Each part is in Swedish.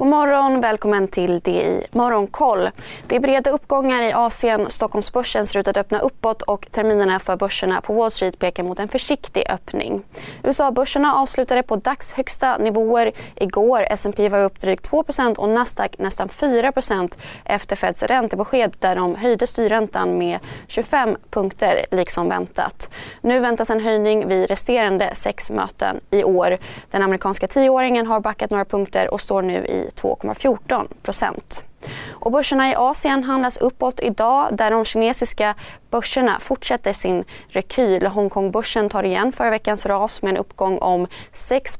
God morgon, välkommen till det i Morgonkoll. Det är breda uppgångar i Asien. Stockholmsbörsen ser ut att öppna uppåt och terminerna för börserna på Wall Street pekar mot en försiktig öppning. USA-börserna avslutade på dags högsta nivåer igår. S&P var upp drygt 2% och Nasdaq nästan 4% efter Feds räntebesked där de höjde styrräntan med 25 punkter liksom väntat. Nu väntas en höjning vid resterande sex möten i år. Den amerikanska tioåringen har backat några punkter och står nu i 2,14 procent. Och börserna i Asien handlas uppåt idag där de kinesiska börserna fortsätter sin rekyl. Hongkongbörsen tar igen förra veckans ras med en uppgång om 6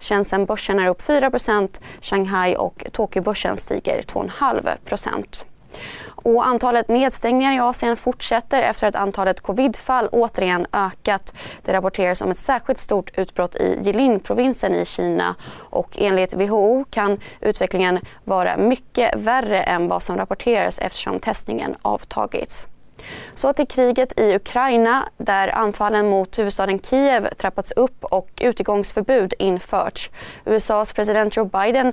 Shenzhen-börsen är upp 4% Shanghai och Tokyobörsen stiger 2,5 och antalet nedstängningar i Asien fortsätter efter att antalet covidfall återigen ökat. Det rapporteras om ett särskilt stort utbrott i Jilin-provinsen i Kina och enligt WHO kan utvecklingen vara mycket värre än vad som rapporteras eftersom testningen avtagits. Så till kriget i Ukraina där anfallen mot huvudstaden Kiev trappats upp och utegångsförbud införts. USAs president Joe Biden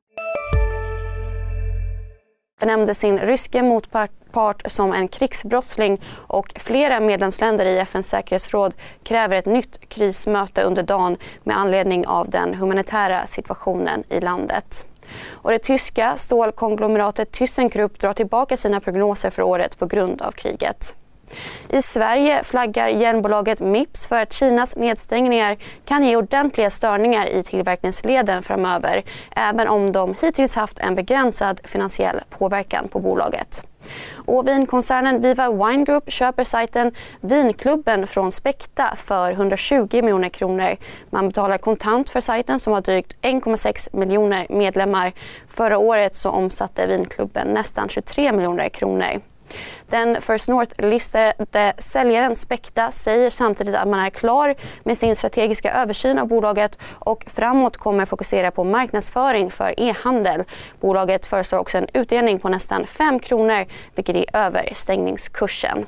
benämnde sin ryske motpart som en krigsbrottsling och flera medlemsländer i FNs säkerhetsråd kräver ett nytt krismöte under dagen med anledning av den humanitära situationen i landet. Och det tyska stålkonglomeratet ThyssenKrupp drar tillbaka sina prognoser för året på grund av kriget. I Sverige flaggar järnbolaget Mips för att Kinas nedstängningar kan ge ordentliga störningar i tillverkningsleden framöver även om de hittills haft en begränsad finansiell påverkan på bolaget. Och vinkoncernen Viva Wine Group köper sajten Vinklubben från Spekta för 120 miljoner kronor. Man betalar kontant för sajten som har drygt 1,6 miljoner medlemmar. Förra året så omsatte Vinklubben nästan 23 miljoner kronor. Den First North-listade säljaren Spekta säger samtidigt att man är klar med sin strategiska översyn av bolaget och framåt kommer fokusera på marknadsföring för e-handel. Bolaget föreslår också en utdelning på nästan 5 kronor vilket är över stängningskursen.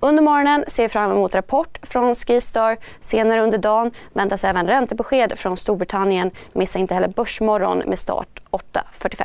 Under morgonen ser vi fram emot rapport från Skistar. Senare under dagen väntas även räntebesked från Storbritannien. Missa inte heller Börsmorgon med start 8.45.